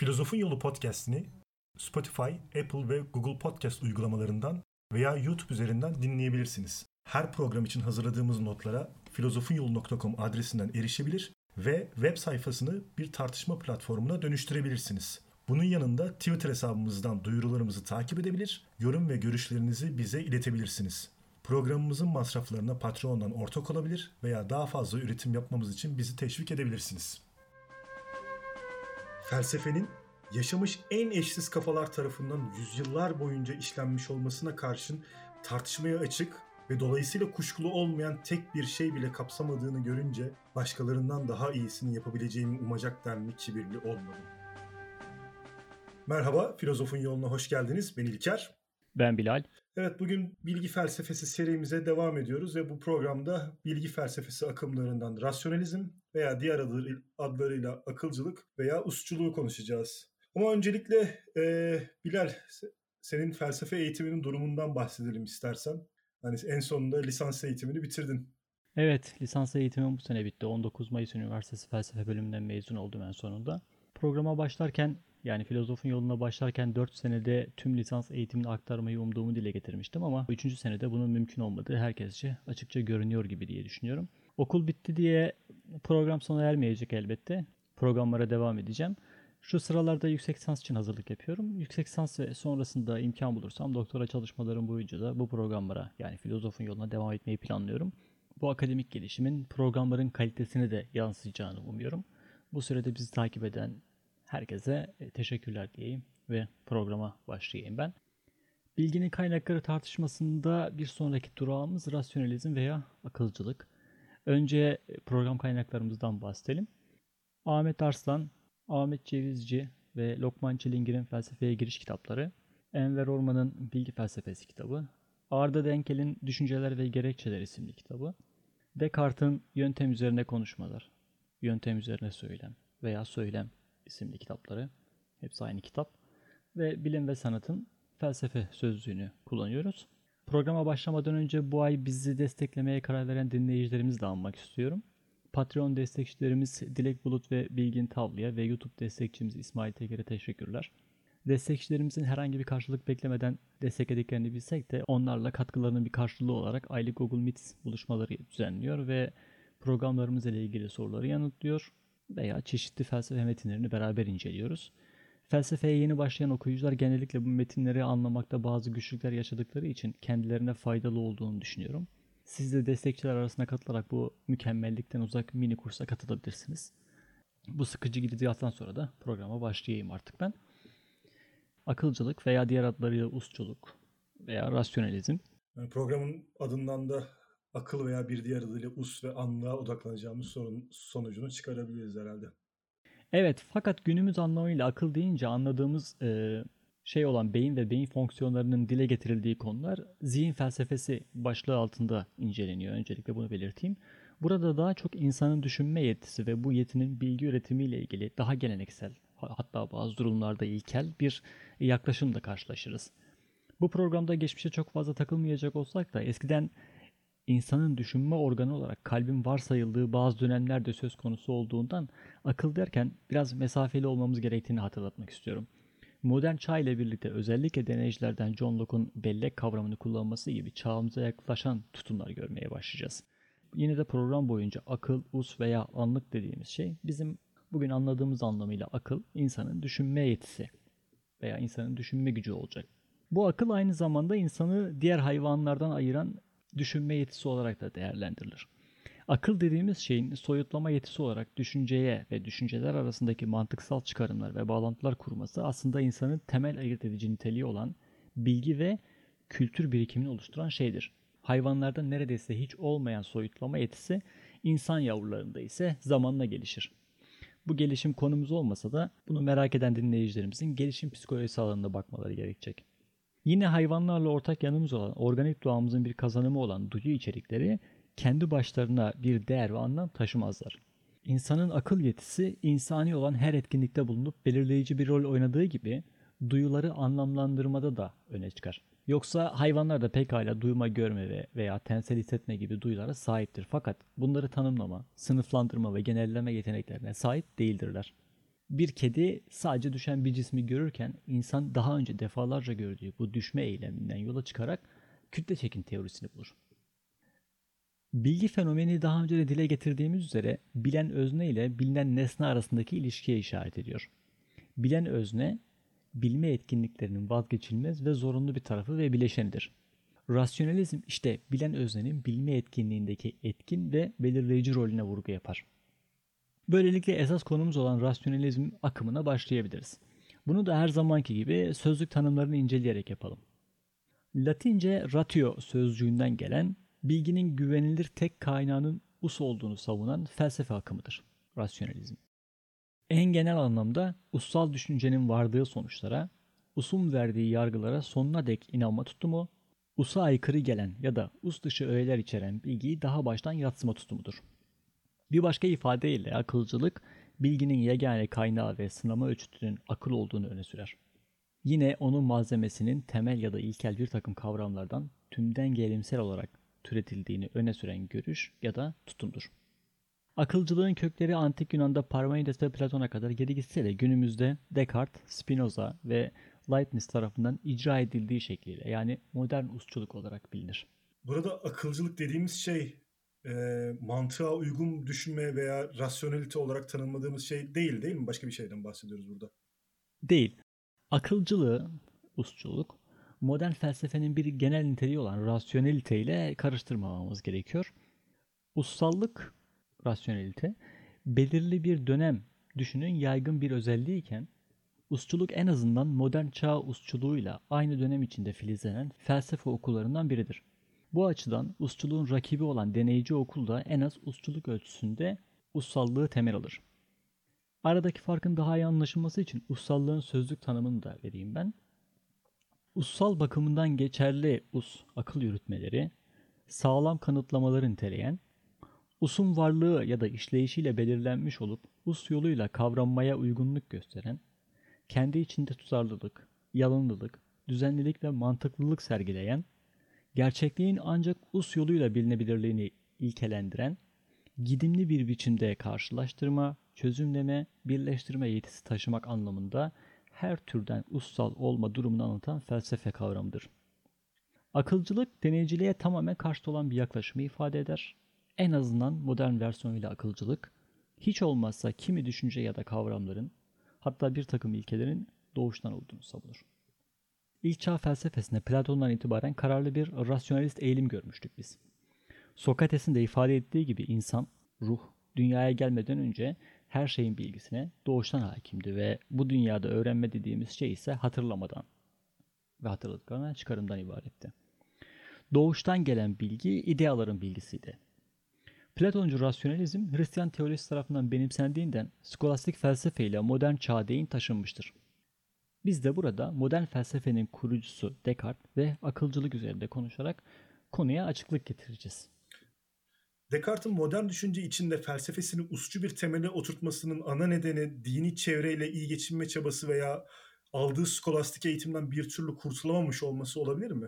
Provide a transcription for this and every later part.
Filozofun Yolu podcast'ini Spotify, Apple ve Google Podcast uygulamalarından veya YouTube üzerinden dinleyebilirsiniz. Her program için hazırladığımız notlara filozofunyolu.com adresinden erişebilir ve web sayfasını bir tartışma platformuna dönüştürebilirsiniz. Bunun yanında Twitter hesabımızdan duyurularımızı takip edebilir, yorum ve görüşlerinizi bize iletebilirsiniz. Programımızın masraflarına Patreon'dan ortak olabilir veya daha fazla üretim yapmamız için bizi teşvik edebilirsiniz. Felsefenin yaşamış en eşsiz kafalar tarafından yüzyıllar boyunca işlenmiş olmasına karşın tartışmaya açık ve dolayısıyla kuşkulu olmayan tek bir şey bile kapsamadığını görünce başkalarından daha iyisini yapabileceğimi umacak denli kibirli olmadım. Merhaba, Filozofun Yoluna hoş geldiniz. Ben İlker. Ben Bilal. Evet, bugün bilgi felsefesi serimize devam ediyoruz ve bu programda bilgi felsefesi akımlarından rasyonalizm veya diğer adlarıyla akılcılık veya usçuluğu konuşacağız. Ama öncelikle e, Bilal, senin felsefe eğitiminin durumundan bahsedelim istersen. Hani en sonunda lisans eğitimini bitirdin. Evet, lisans eğitimim bu sene bitti. 19 Mayıs Üniversitesi Felsefe bölümünden mezun oldum en sonunda. Programa başlarken yani filozofun yoluna başlarken 4 senede tüm lisans eğitimini aktarmayı umduğumu dile getirmiştim ama 3. senede bunun mümkün olmadığı herkesçe açıkça görünüyor gibi diye düşünüyorum. Okul bitti diye program sona ermeyecek elbette. Programlara devam edeceğim. Şu sıralarda yüksek lisans için hazırlık yapıyorum. Yüksek lisans ve sonrasında imkan bulursam doktora çalışmalarım boyunca da bu programlara yani filozofun yoluna devam etmeyi planlıyorum. Bu akademik gelişimin programların kalitesini de yansıyacağını umuyorum. Bu sürede bizi takip eden herkese e, teşekkürler diyeyim ve programa başlayayım ben. Bilginin kaynakları tartışmasında bir sonraki durağımız rasyonalizm veya akılcılık. Önce e, program kaynaklarımızdan bahsedelim. Ahmet Arslan, Ahmet Cevizci ve Lokman Çilingir'in felsefeye giriş kitapları, Enver Orman'ın bilgi felsefesi kitabı, Arda Denkel'in Düşünceler ve Gerekçeler isimli kitabı, Descartes'in Yöntem üzerine konuşmalar, Yöntem üzerine söylem veya söylem isimli kitapları. Hepsi aynı kitap. Ve Bilim ve Sanat'ın felsefe sözlüğünü kullanıyoruz. Programa başlamadan önce bu ay bizi desteklemeye karar veren dinleyicilerimizi de anmak istiyorum. Patreon destekçilerimiz Dilek Bulut ve Bilgin Tavlı'ya ve YouTube destekçimiz İsmail Teker'e teşekkürler. Destekçilerimizin herhangi bir karşılık beklemeden desteklediklerini bilsek de onlarla katkılarının bir karşılığı olarak aylık Google Meet buluşmaları düzenliyor ve programlarımız ile ilgili soruları yanıtlıyor veya çeşitli felsefe metinlerini beraber inceliyoruz. Felsefeye yeni başlayan okuyucular genellikle bu metinleri anlamakta bazı güçlükler yaşadıkları için kendilerine faydalı olduğunu düşünüyorum. Siz de destekçiler arasına katılarak bu mükemmellikten uzak mini kursa katılabilirsiniz. Bu sıkıcı gidiyattan sonra da programa başlayayım artık ben. Akılcılık veya diğer adlarıyla usçuluk veya rasyonalizm. Yani programın adından da akıl veya bir diğer adıyla us ve anlığa odaklanacağımız sorun sonucunu çıkarabiliriz herhalde. Evet fakat günümüz anlamıyla akıl deyince anladığımız e, şey olan beyin ve beyin fonksiyonlarının dile getirildiği konular zihin felsefesi başlığı altında inceleniyor. Öncelikle bunu belirteyim. Burada daha çok insanın düşünme yetisi ve bu yetinin bilgi üretimiyle ilgili daha geleneksel hatta bazı durumlarda ilkel bir yaklaşımla karşılaşırız. Bu programda geçmişe çok fazla takılmayacak olsak da eskiden insanın düşünme organı olarak kalbin varsayıldığı bazı dönemlerde söz konusu olduğundan akıl derken biraz mesafeli olmamız gerektiğini hatırlatmak istiyorum. Modern çağ ile birlikte özellikle deneycilerden John Locke'un bellek kavramını kullanması gibi çağımıza yaklaşan tutumlar görmeye başlayacağız. Yine de program boyunca akıl, us veya anlık dediğimiz şey bizim bugün anladığımız anlamıyla akıl insanın düşünme yetisi veya insanın düşünme gücü olacak. Bu akıl aynı zamanda insanı diğer hayvanlardan ayıran düşünme yetisi olarak da değerlendirilir. Akıl dediğimiz şeyin soyutlama yetisi olarak düşünceye ve düşünceler arasındaki mantıksal çıkarımlar ve bağlantılar kurması aslında insanın temel ayırt edici niteliği olan bilgi ve kültür birikimini oluşturan şeydir. Hayvanlarda neredeyse hiç olmayan soyutlama yetisi insan yavrularında ise zamanla gelişir. Bu gelişim konumuz olmasa da bunu merak eden dinleyicilerimizin gelişim psikolojisi alanında bakmaları gerekecek. Yine hayvanlarla ortak yanımız olan organik doğamızın bir kazanımı olan duyu içerikleri kendi başlarına bir değer ve anlam taşımazlar. İnsanın akıl yetisi insani olan her etkinlikte bulunup belirleyici bir rol oynadığı gibi duyuları anlamlandırmada da öne çıkar. Yoksa hayvanlar da pekala duyma, görme veya tensel hissetme gibi duyulara sahiptir. Fakat bunları tanımlama, sınıflandırma ve genelleme yeteneklerine sahip değildirler. Bir kedi sadece düşen bir cismi görürken insan daha önce defalarca gördüğü bu düşme eyleminden yola çıkarak kütle çekim teorisini bulur. Bilgi fenomeni daha önce de dile getirdiğimiz üzere bilen özne ile bilinen nesne arasındaki ilişkiye işaret ediyor. Bilen özne, bilme etkinliklerinin vazgeçilmez ve zorunlu bir tarafı ve bileşenidir. Rasyonalizm işte bilen öznenin bilme etkinliğindeki etkin ve belirleyici rolüne vurgu yapar. Böylelikle esas konumuz olan rasyonalizm akımına başlayabiliriz. Bunu da her zamanki gibi sözlük tanımlarını inceleyerek yapalım. Latince ratio sözcüğünden gelen bilginin güvenilir tek kaynağının us olduğunu savunan felsefe akımıdır. Rasyonalizm. En genel anlamda ussal düşüncenin vardığı sonuçlara, usun verdiği yargılara sonuna dek inanma tutumu, usa aykırı gelen ya da us dışı öğeler içeren bilgiyi daha baştan yatsıma tutumudur. Bir başka ifadeyle akılcılık, bilginin yegane kaynağı ve sınama ölçütünün akıl olduğunu öne sürer. Yine onun malzemesinin temel ya da ilkel bir takım kavramlardan tümden gelimsel olarak türetildiğini öne süren görüş ya da tutumdur. Akılcılığın kökleri antik Yunan'da Parmenides ve Platon'a kadar geri gitse de günümüzde Descartes, Spinoza ve Leibniz tarafından icra edildiği şekliyle yani modern usçuluk olarak bilinir. Burada akılcılık dediğimiz şey e, mantığa uygun düşünme veya rasyonelite olarak tanımladığımız şey değil değil mi? Başka bir şeyden bahsediyoruz burada. Değil. Akılcılığı, usçuluk, modern felsefenin bir genel niteliği olan rasyonelite ile karıştırmamamız gerekiyor. Ussallık, rasyonelite, belirli bir dönem düşünün yaygın bir özelliğiyken, usçuluk en azından modern çağ usçuluğuyla aynı dönem içinde filizlenen felsefe okullarından biridir. Bu açıdan usçuluğun rakibi olan deneyici okul da en az usçuluk ölçüsünde ussallığı temel alır. Aradaki farkın daha iyi anlaşılması için ussallığın sözlük tanımını da vereyim ben. Ussal bakımından geçerli us akıl yürütmeleri, sağlam kanıtlamaları niteleyen, usun varlığı ya da işleyişiyle belirlenmiş olup us yoluyla kavranmaya uygunluk gösteren, kendi içinde tutarlılık, yalınlılık, düzenlilik ve mantıklılık sergileyen, gerçekliğin ancak us yoluyla bilinebilirliğini ilkelendiren, gidimli bir biçimde karşılaştırma, çözümleme, birleştirme yetisi taşımak anlamında her türden ussal olma durumunu anlatan felsefe kavramıdır. Akılcılık deneyiciliğe tamamen karşı olan bir yaklaşımı ifade eder. En azından modern versiyonuyla akılcılık, hiç olmazsa kimi düşünce ya da kavramların, hatta bir takım ilkelerin doğuştan olduğunu savunur. İlk çağ felsefesinde Platon'dan itibaren kararlı bir rasyonalist eğilim görmüştük biz. Sokrates'in de ifade ettiği gibi insan, ruh, dünyaya gelmeden önce her şeyin bilgisine doğuştan hakimdi ve bu dünyada öğrenme dediğimiz şey ise hatırlamadan ve hatırladıklarına çıkarımdan ibaretti. Doğuştan gelen bilgi ideaların bilgisiydi. Platoncu rasyonalizm Hristiyan teorisi tarafından benimsendiğinden skolastik felsefe ile modern çağa değin taşınmıştır. Biz de burada modern felsefenin kurucusu Descartes ve akılcılık üzerinde konuşarak konuya açıklık getireceğiz. Descartes'in modern düşünce içinde felsefesini usçu bir temele oturtmasının ana nedeni dini çevreyle iyi geçinme çabası veya aldığı skolastik eğitimden bir türlü kurtulamamış olması olabilir mi?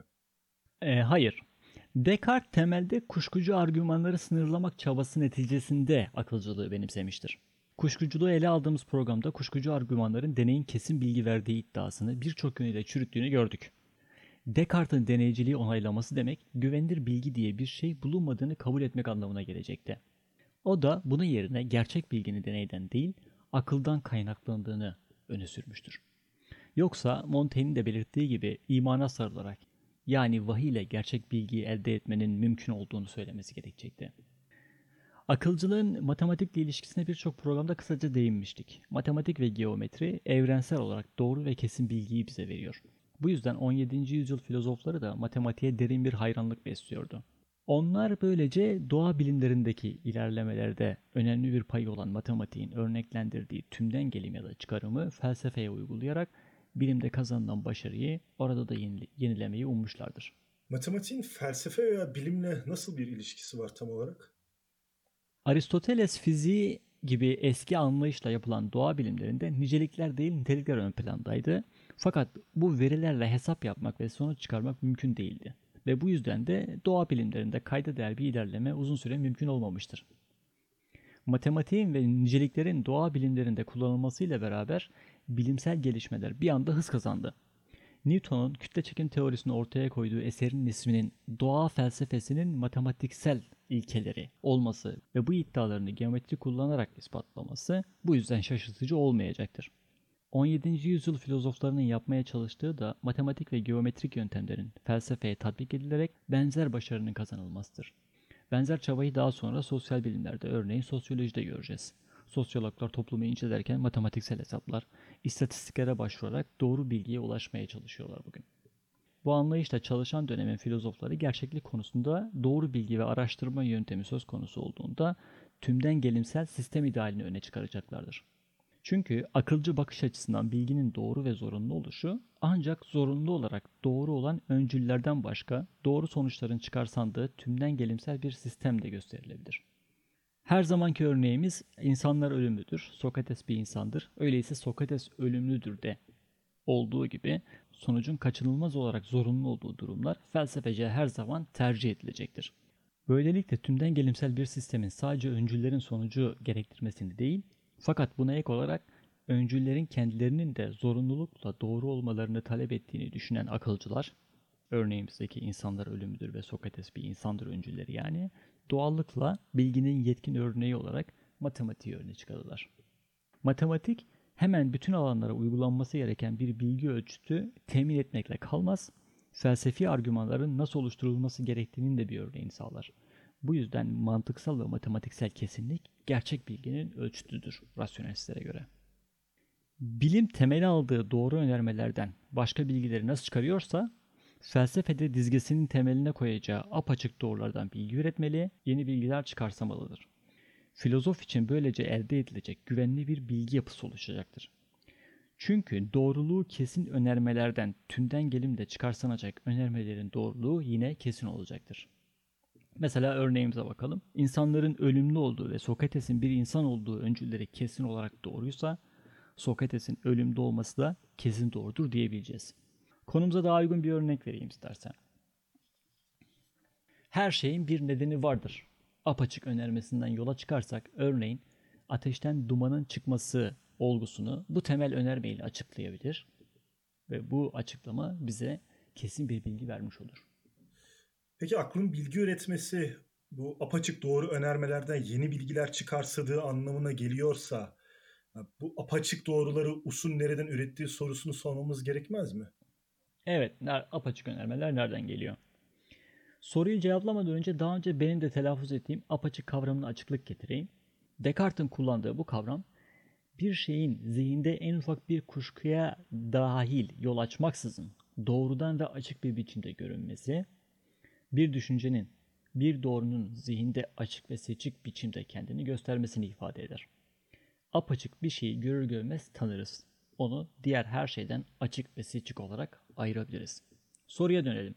E, hayır. Descartes temelde kuşkucu argümanları sınırlamak çabası neticesinde akılcılığı benimsemiştir. Kuşkuculuğu ele aldığımız programda kuşkucu argümanların deneyin kesin bilgi verdiği iddiasını birçok yönüyle çürüttüğünü gördük. Descartes'in deneyiciliği onaylaması demek güvenilir bilgi diye bir şey bulunmadığını kabul etmek anlamına gelecekti. O da bunun yerine gerçek bilginin deneyden değil, akıldan kaynaklandığını öne sürmüştür. Yoksa Montaigne'in de belirttiği gibi imana sarılarak yani vahiy ile gerçek bilgiyi elde etmenin mümkün olduğunu söylemesi gerekecekti. Akılcılığın matematikle ilişkisine birçok programda kısaca değinmiştik. Matematik ve geometri evrensel olarak doğru ve kesin bilgiyi bize veriyor. Bu yüzden 17. yüzyıl filozofları da matematiğe derin bir hayranlık besliyordu. Onlar böylece doğa bilimlerindeki ilerlemelerde önemli bir payı olan matematiğin örneklendirdiği tümden gelim ya da çıkarımı felsefeye uygulayarak bilimde kazanılan başarıyı orada da yenilemeyi ummuşlardır. Matematiğin felsefe veya bilimle nasıl bir ilişkisi var tam olarak? Aristoteles fiziği gibi eski anlayışla yapılan doğa bilimlerinde nicelikler değil nitelikler ön plandaydı. Fakat bu verilerle hesap yapmak ve sonuç çıkarmak mümkün değildi. Ve bu yüzden de doğa bilimlerinde kayda değer bir ilerleme uzun süre mümkün olmamıştır. Matematiğin ve niceliklerin doğa bilimlerinde kullanılmasıyla beraber bilimsel gelişmeler bir anda hız kazandı. Newton'un kütle çekim teorisini ortaya koyduğu eserin isminin doğa felsefesinin matematiksel ilkeleri olması ve bu iddialarını geometri kullanarak ispatlaması bu yüzden şaşırtıcı olmayacaktır. 17. yüzyıl filozoflarının yapmaya çalıştığı da matematik ve geometrik yöntemlerin felsefeye tatbik edilerek benzer başarının kazanılmasıdır. Benzer çabayı daha sonra sosyal bilimlerde örneğin sosyolojide göreceğiz. Sosyologlar toplumu incelerken matematiksel hesaplar, istatistiklere başvurarak doğru bilgiye ulaşmaya çalışıyorlar bugün. Bu anlayışla çalışan dönemin filozofları gerçeklik konusunda doğru bilgi ve araştırma yöntemi söz konusu olduğunda tümden gelimsel sistem idealini öne çıkaracaklardır. Çünkü akılcı bakış açısından bilginin doğru ve zorunlu oluşu ancak zorunlu olarak doğru olan öncüllerden başka doğru sonuçların çıkarsandığı tümden gelimsel bir sistemde gösterilebilir. Her zamanki örneğimiz insanlar ölümlüdür. Sokrates bir insandır. Öyleyse Sokrates ölümlüdür de olduğu gibi sonucun kaçınılmaz olarak zorunlu olduğu durumlar felsefece her zaman tercih edilecektir. Böylelikle tümden gelimsel bir sistemin sadece öncüllerin sonucu gerektirmesini değil, fakat buna ek olarak öncüllerin kendilerinin de zorunlulukla doğru olmalarını talep ettiğini düşünen akılcılar, örneğimizdeki insanlar ölümüdür ve Sokrates bir insandır öncülleri yani, doğallıkla bilginin yetkin örneği olarak matematiği öne çıkarırlar. Matematik hemen bütün alanlara uygulanması gereken bir bilgi ölçütü temin etmekle kalmaz, felsefi argümanların nasıl oluşturulması gerektiğinin de bir örneğini sağlar. Bu yüzden mantıksal ve matematiksel kesinlik gerçek bilginin ölçütüdür rasyonalistlere göre. Bilim temeli aldığı doğru önermelerden başka bilgileri nasıl çıkarıyorsa, felsefede dizgesinin temeline koyacağı apaçık doğrulardan bilgi üretmeli, yeni bilgiler çıkarsamalıdır. Filozof için böylece elde edilecek güvenli bir bilgi yapısı oluşacaktır. Çünkü doğruluğu kesin önermelerden tümden gelimde çıkarsanacak önermelerin doğruluğu yine kesin olacaktır. Mesela örneğimize bakalım. İnsanların ölümlü olduğu ve Sokrates'in bir insan olduğu öncülleri kesin olarak doğruysa Sokrates'in ölümde olması da kesin doğrudur diyebileceğiz. Konumuza daha uygun bir örnek vereyim istersen. Her şeyin bir nedeni vardır. Apaçık önermesinden yola çıkarsak örneğin ateşten dumanın çıkması olgusunu bu temel önermeyle açıklayabilir ve bu açıklama bize kesin bir bilgi vermiş olur. Peki aklın bilgi üretmesi bu apaçık doğru önermelerden yeni bilgiler çıkarsadığı anlamına geliyorsa bu apaçık doğruları usul nereden ürettiği sorusunu sormamız gerekmez mi? Evet, apaçık önermeler nereden geliyor? Soruyu cevaplamadan önce daha önce benim de telaffuz ettiğim apaçık kavramına açıklık getireyim. Descartes'in kullandığı bu kavram bir şeyin zihinde en ufak bir kuşkuya dahil yol açmaksızın doğrudan ve açık bir biçimde görünmesi, bir düşüncenin, bir doğrunun zihinde açık ve seçik biçimde kendini göstermesini ifade eder. Apaçık bir şeyi görür görmez tanırız. Onu diğer her şeyden açık ve seçik olarak ayırabiliriz. Soruya dönelim.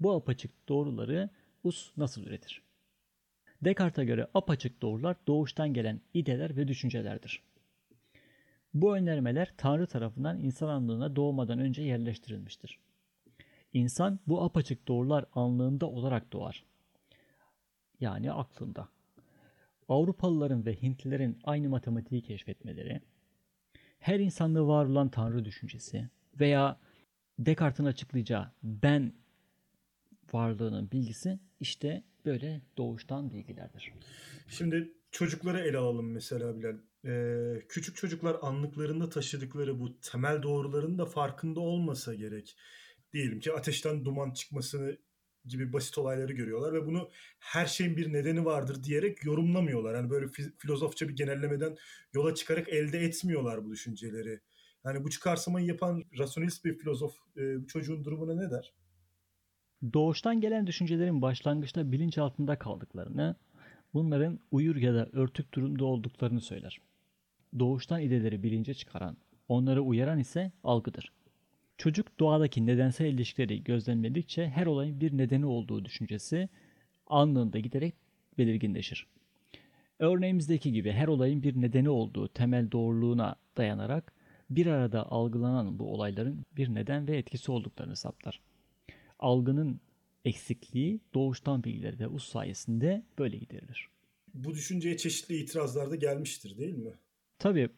Bu apaçık doğruları us nasıl üretir? Descartes'e göre apaçık doğrular doğuştan gelen ideler ve düşüncelerdir. Bu önermeler Tanrı tarafından insan anlığına doğmadan önce yerleştirilmiştir. İnsan bu apaçık doğrular anlığında olarak doğar. Yani aklında. Avrupalıların ve Hintlilerin aynı matematiği keşfetmeleri, her insanlığı var olan Tanrı düşüncesi veya Descartes'in açıklayacağı ben varlığının bilgisi işte böyle doğuştan bilgilerdir. Şimdi çocukları ele alalım mesela Bilal. Ee, küçük çocuklar anlıklarında taşıdıkları bu temel doğruların da farkında olmasa gerek diyelim ki ateşten duman çıkmasını gibi basit olayları görüyorlar ve bunu her şeyin bir nedeni vardır diyerek yorumlamıyorlar. Yani böyle filozofça bir genellemeden yola çıkarak elde etmiyorlar bu düşünceleri. Yani bu çıkarsamayı yapan rasyonelist bir filozof e, bu çocuğun durumuna ne der? Doğuştan gelen düşüncelerin başlangıçta bilinç altında kaldıklarını, bunların uyur ya da örtük durumda olduklarını söyler. Doğuştan ideleri bilince çıkaran, onları uyaran ise algıdır. Çocuk doğadaki nedensel ilişkileri gözlemledikçe her olayın bir nedeni olduğu düşüncesi anında giderek belirginleşir. Örneğimizdeki gibi her olayın bir nedeni olduğu temel doğruluğuna dayanarak bir arada algılanan bu olayların bir neden ve etkisi olduklarını saptar. Algının eksikliği doğuştan bilgileri ve us sayesinde böyle giderilir. bu düşünceye çeşitli itirazlar da gelmiştir değil mi? Tabii.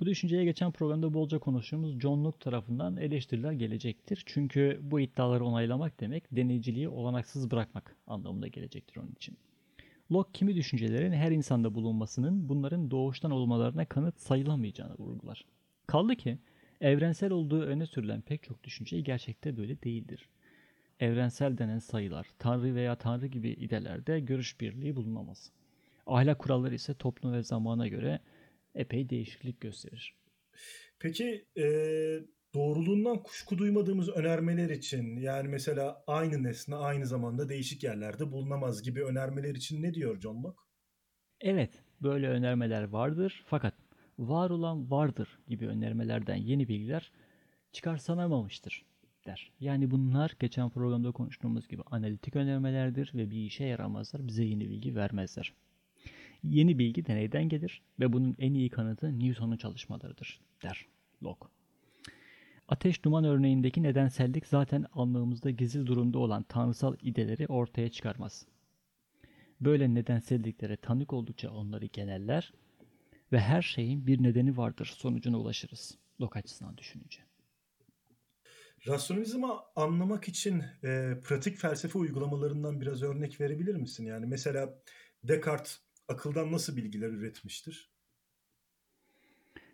Bu düşünceye geçen programda bolca konuştuğumuz John Locke tarafından eleştiriler gelecektir. Çünkü bu iddiaları onaylamak demek deneyiciliği olanaksız bırakmak anlamında gelecektir onun için. Locke kimi düşüncelerin her insanda bulunmasının bunların doğuştan olmalarına kanıt sayılamayacağını vurgular. Kaldı ki evrensel olduğu öne sürülen pek çok düşünce gerçekte böyle değildir. Evrensel denen sayılar, tanrı veya tanrı gibi idelerde görüş birliği bulunamaz. Ahlak kuralları ise toplum ve zamana göre epey değişiklik gösterir. Peki e, doğruluğundan kuşku duymadığımız önermeler için yani mesela aynı nesne aynı zamanda değişik yerlerde bulunamaz gibi önermeler için ne diyor John Locke? Evet, böyle önermeler vardır fakat var olan vardır gibi önermelerden yeni bilgiler çıkarsanamamıştır der. Yani bunlar geçen programda konuştuğumuz gibi analitik önermelerdir ve bir işe yaramazlar, bize yeni bilgi vermezler. Yeni bilgi deneyden gelir ve bunun en iyi kanıtı Newton'un çalışmalarıdır der Locke. Ateş duman örneğindeki nedensellik zaten anlığımızda gizli durumda olan tanrısal ideleri ortaya çıkarmaz. Böyle nedenselliklere tanık oldukça onları geneller ve her şeyin bir nedeni vardır sonucuna ulaşırız. Locke açısından düşününce. Rasyonalizmi anlamak için e, pratik felsefe uygulamalarından biraz örnek verebilir misin? Yani mesela Descartes akıldan nasıl bilgiler üretmiştir?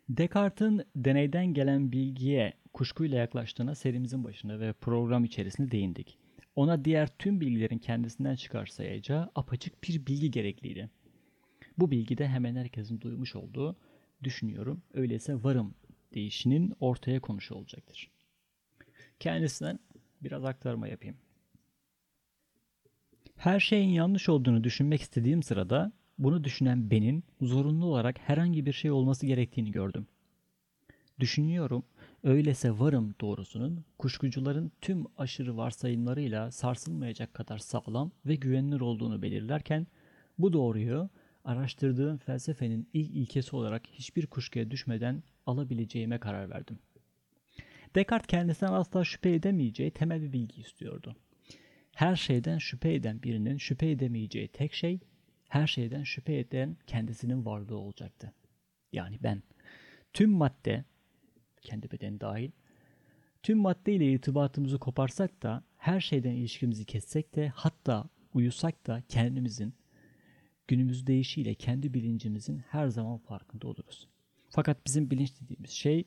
Descartes'in deneyden gelen bilgiye kuşkuyla yaklaştığına serimizin başında ve program içerisinde değindik. Ona diğer tüm bilgilerin kendisinden çıkarsayacağı apaçık bir bilgi gerekliydi. Bu bilgi de hemen herkesin duymuş olduğu düşünüyorum öyleyse varım değişinin ortaya konuşu olacaktır. Kendisinden biraz aktarma yapayım. Her şeyin yanlış olduğunu düşünmek istediğim sırada bunu düşünen benin zorunlu olarak herhangi bir şey olması gerektiğini gördüm. Düşünüyorum, öylese varım doğrusunun kuşkucuların tüm aşırı varsayımlarıyla sarsılmayacak kadar sağlam ve güvenilir olduğunu belirlerken bu doğruyu araştırdığım felsefenin ilk ilkesi olarak hiçbir kuşkuya düşmeden alabileceğime karar verdim. Descartes kendisinden asla şüphe edemeyeceği temel bir bilgi istiyordu. Her şeyden şüphe eden birinin şüphe edemeyeceği tek şey her şeyden şüphe eden kendisinin varlığı olacaktı. Yani ben. Tüm madde, kendi bedeni dahil, tüm madde ile irtibatımızı koparsak da, her şeyden ilişkimizi kessek de, hatta uyusak da kendimizin, günümüz deyişiyle kendi bilincimizin her zaman farkında oluruz. Fakat bizim bilinç dediğimiz şey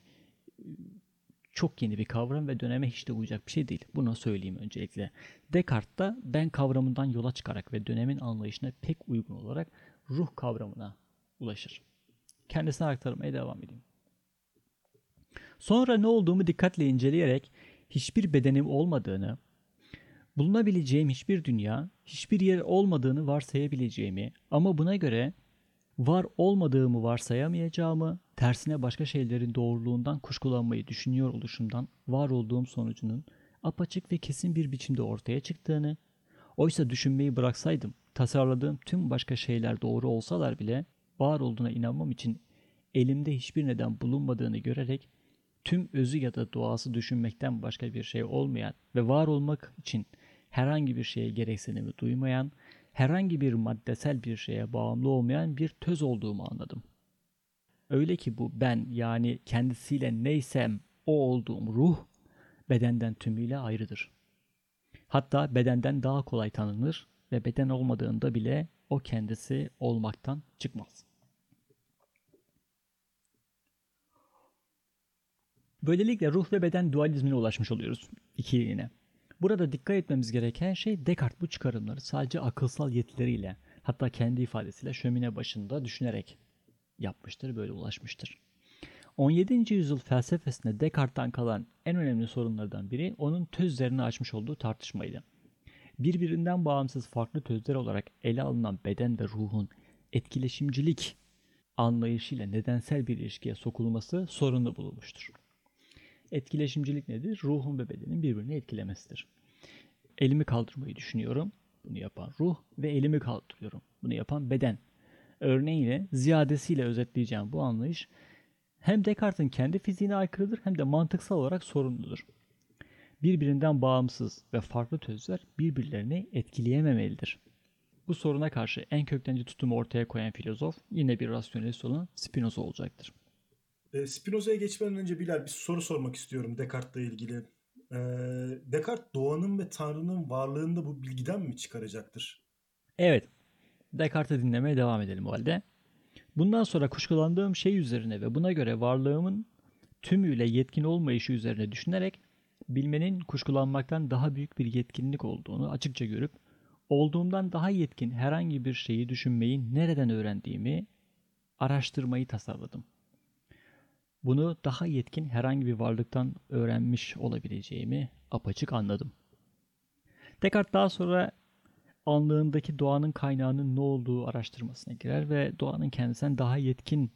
çok yeni bir kavram ve döneme hiç de uyacak bir şey değil. Bunu söyleyeyim öncelikle. Descartes da ben kavramından yola çıkarak ve dönemin anlayışına pek uygun olarak ruh kavramına ulaşır. Kendisine aktarmaya devam edeyim. Sonra ne olduğumu dikkatle inceleyerek hiçbir bedenim olmadığını, bulunabileceğim hiçbir dünya, hiçbir yer olmadığını varsayabileceğimi ama buna göre var olmadığımı varsayamayacağımı, tersine başka şeylerin doğruluğundan kuşkulanmayı düşünüyor oluşumdan var olduğum sonucunun apaçık ve kesin bir biçimde ortaya çıktığını, oysa düşünmeyi bıraksaydım tasarladığım tüm başka şeyler doğru olsalar bile var olduğuna inanmam için elimde hiçbir neden bulunmadığını görerek tüm özü ya da doğası düşünmekten başka bir şey olmayan ve var olmak için herhangi bir şeye gereksinimi duymayan herhangi bir maddesel bir şeye bağımlı olmayan bir töz olduğumu anladım. Öyle ki bu ben yani kendisiyle neysem o olduğum ruh bedenden tümüyle ayrıdır. Hatta bedenden daha kolay tanınır ve beden olmadığında bile o kendisi olmaktan çıkmaz. Böylelikle ruh ve beden dualizmine ulaşmış oluyoruz ikiliğine. Burada dikkat etmemiz gereken şey Descartes bu çıkarımları sadece akılsal yetileriyle hatta kendi ifadesiyle şömine başında düşünerek yapmıştır, böyle ulaşmıştır. 17. yüzyıl felsefesinde Descartes'tan kalan en önemli sorunlardan biri onun tözlerini açmış olduğu tartışmaydı. Birbirinden bağımsız farklı tözler olarak ele alınan beden ve ruhun etkileşimcilik anlayışıyla nedensel bir ilişkiye sokulması sorunlu bulunmuştur. Etkileşimcilik nedir? Ruhun ve bedenin birbirini etkilemesidir. Elimi kaldırmayı düşünüyorum. Bunu yapan ruh ve elimi kaldırıyorum. Bunu yapan beden. Örneğiyle ziyadesiyle özetleyeceğim bu anlayış hem Descartes'in kendi fiziğine aykırıdır hem de mantıksal olarak sorunludur. Birbirinden bağımsız ve farklı tözler birbirlerini etkileyememelidir. Bu soruna karşı en köklence tutumu ortaya koyan filozof yine bir rasyonelist olan Spinoza olacaktır. E, Spinoza'ya geçmeden önce Bilal bir soru sormak istiyorum Descartes'la ilgili. E, Descartes doğanın ve Tanrı'nın varlığında bu bilgiden mi çıkaracaktır? Evet. Descartes'i dinlemeye devam edelim o halde. Bundan sonra kuşkulandığım şey üzerine ve buna göre varlığımın tümüyle yetkin olmayışı üzerine düşünerek bilmenin kuşkulanmaktan daha büyük bir yetkinlik olduğunu açıkça görüp olduğumdan daha yetkin herhangi bir şeyi düşünmeyi nereden öğrendiğimi araştırmayı tasarladım. Bunu daha yetkin herhangi bir varlıktan öğrenmiş olabileceğimi apaçık anladım. Descartes daha sonra anlığındaki doğanın kaynağının ne olduğu araştırmasına girer ve doğanın kendisinden daha yetkin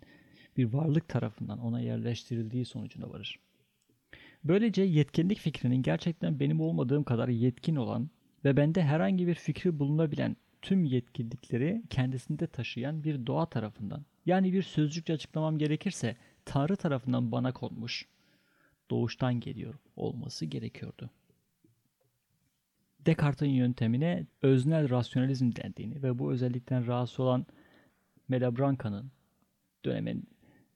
bir varlık tarafından ona yerleştirildiği sonucuna varır. Böylece yetkinlik fikrinin gerçekten benim olmadığım kadar yetkin olan ve bende herhangi bir fikri bulunabilen tüm yetkinlikleri kendisinde taşıyan bir doğa tarafından yani bir sözcükçe açıklamam gerekirse Tanrı tarafından bana konmuş doğuştan geliyor olması gerekiyordu. Descartes'in yöntemine öznel rasyonalizm dendiğini ve bu özellikten rahatsız olan Melabranca'nın dönemin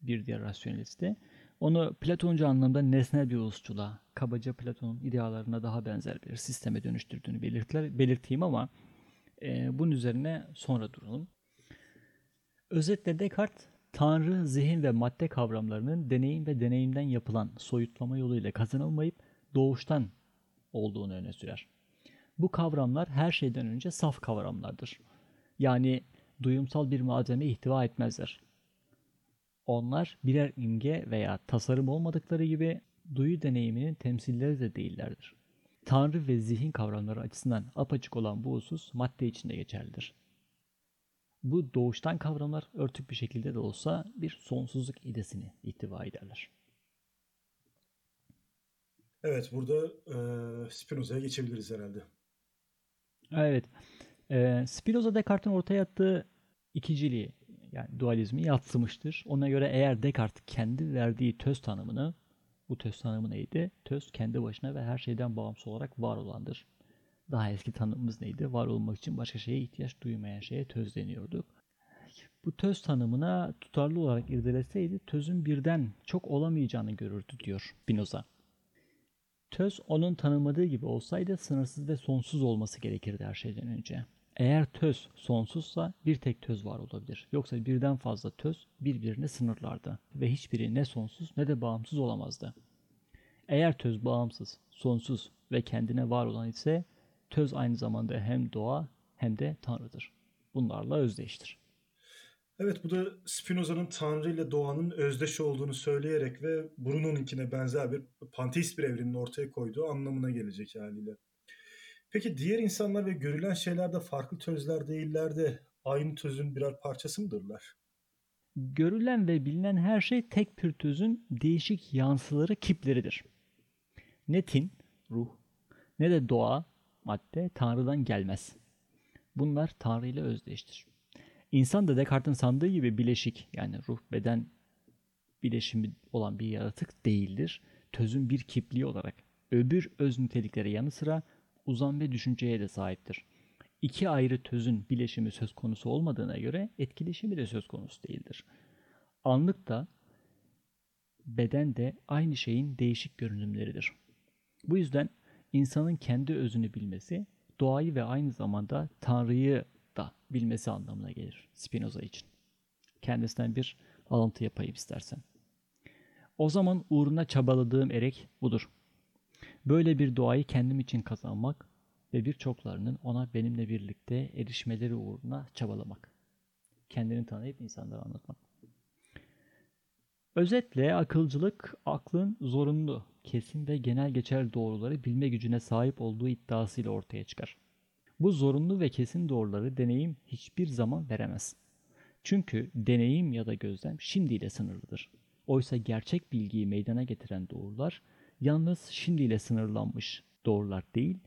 bir diğer rasyonelisti onu Platoncu anlamda nesnel bir ulusçuluğa, kabaca Platon'un idealarına daha benzer bir sisteme dönüştürdüğünü belirtiler, belirteyim ama e, bunun üzerine sonra duralım. Özetle Descartes, Tanrı, zihin ve madde kavramlarının deneyim ve deneyimden yapılan soyutlama yoluyla kazanılmayıp doğuştan olduğunu öne sürer. Bu kavramlar her şeyden önce saf kavramlardır. Yani duyumsal bir malzeme ihtiva etmezler. Onlar birer imge veya tasarım olmadıkları gibi duyu deneyiminin temsilleri de değillerdir. Tanrı ve zihin kavramları açısından apaçık olan bu husus madde içinde geçerlidir. Bu doğuştan kavramlar örtük bir şekilde de olsa bir sonsuzluk idesini ihtiva ederler. Evet burada e, Spinoza'ya geçebiliriz herhalde. Evet. E, Spinoza Descartes'in ortaya attığı ikiciliği yani dualizmi yatsımıştır. Ona göre eğer Descartes kendi verdiği töz tanımını bu töz tanımı neydi? Töz kendi başına ve her şeyden bağımsız olarak var olandır. Daha eski tanımımız neydi? Var olmak için başka şeye ihtiyaç duymayan şeye töz deniyordu. Bu töz tanımına tutarlı olarak irdeleseydi tözün birden çok olamayacağını görürdü diyor Spinoza. Töz onun tanımadığı gibi olsaydı sınırsız ve sonsuz olması gerekirdi her şeyden önce. Eğer töz sonsuzsa bir tek töz var olabilir. Yoksa birden fazla töz birbirini sınırlardı ve hiçbiri ne sonsuz ne de bağımsız olamazdı. Eğer töz bağımsız, sonsuz ve kendine var olan ise töz aynı zamanda hem doğa hem de Tanrı'dır. Bunlarla özdeştir. Evet bu da Spinoza'nın Tanrı ile doğanın özdeş olduğunu söyleyerek ve Bruno'nunkine benzer bir panteist bir evrenin ortaya koyduğu anlamına gelecek haliyle. Peki diğer insanlar ve görülen şeyler de farklı tözler değiller de aynı tözün birer parçası mıdırlar? Görülen ve bilinen her şey tek bir tözün değişik yansıları kipleridir. Ne tin, ruh, ne de doğa, madde Tanrı'dan gelmez. Bunlar Tanrı ile özdeştir. İnsan da Descartes'in sandığı gibi bileşik yani ruh beden bileşimi olan bir yaratık değildir. Tözün bir kipliği olarak öbür öz niteliklere yanı sıra uzam ve düşünceye de sahiptir. İki ayrı tözün bileşimi söz konusu olmadığına göre etkileşimi de söz konusu değildir. Anlık da beden de aynı şeyin değişik görünümleridir. Bu yüzden insanın kendi özünü bilmesi, doğayı ve aynı zamanda Tanrı'yı da bilmesi anlamına gelir Spinoza için. Kendisinden bir alıntı yapayım istersen. O zaman uğruna çabaladığım erek budur. Böyle bir doğayı kendim için kazanmak ve birçoklarının ona benimle birlikte erişmeleri uğruna çabalamak. Kendini tanıyıp insanlara anlatmak. Özetle akılcılık aklın zorunlu, kesin ve genel geçer doğruları bilme gücüne sahip olduğu iddiasıyla ortaya çıkar. Bu zorunlu ve kesin doğruları deneyim hiçbir zaman veremez. Çünkü deneyim ya da gözlem şimdiyle sınırlıdır. Oysa gerçek bilgiyi meydana getiren doğrular yalnız şimdiyle sınırlanmış doğrular değil,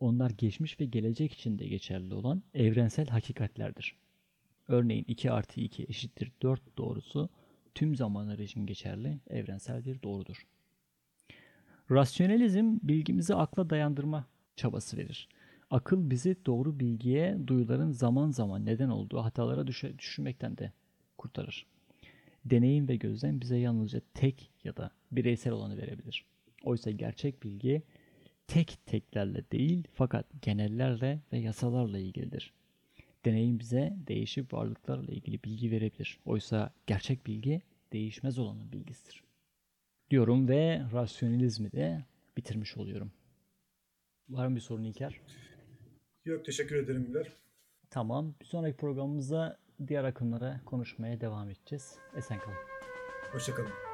onlar geçmiş ve gelecek için de geçerli olan evrensel hakikatlerdir. Örneğin 2 artı 2 eşittir 4 doğrusu tüm zamanlar için geçerli evrensel bir doğrudur. Rasyonalizm bilgimizi akla dayandırma çabası verir. Akıl bizi doğru bilgiye duyuların zaman zaman neden olduğu hatalara düşe, düşürmekten de kurtarır. Deneyim ve gözlem bize yalnızca tek ya da bireysel olanı verebilir. Oysa gerçek bilgi tek teklerle değil fakat genellerle ve yasalarla ilgilidir. Deneyim bize değişik varlıklarla ilgili bilgi verebilir. Oysa gerçek bilgi değişmez olanın bilgisidir. Diyorum ve rasyonalizmi de bitirmiş oluyorum. Var mı bir sorun İlker? Yok teşekkür ederim Güler. Tamam. Bir sonraki programımızda diğer akımlara konuşmaya devam edeceğiz. Esen kalın. Hoşçakalın.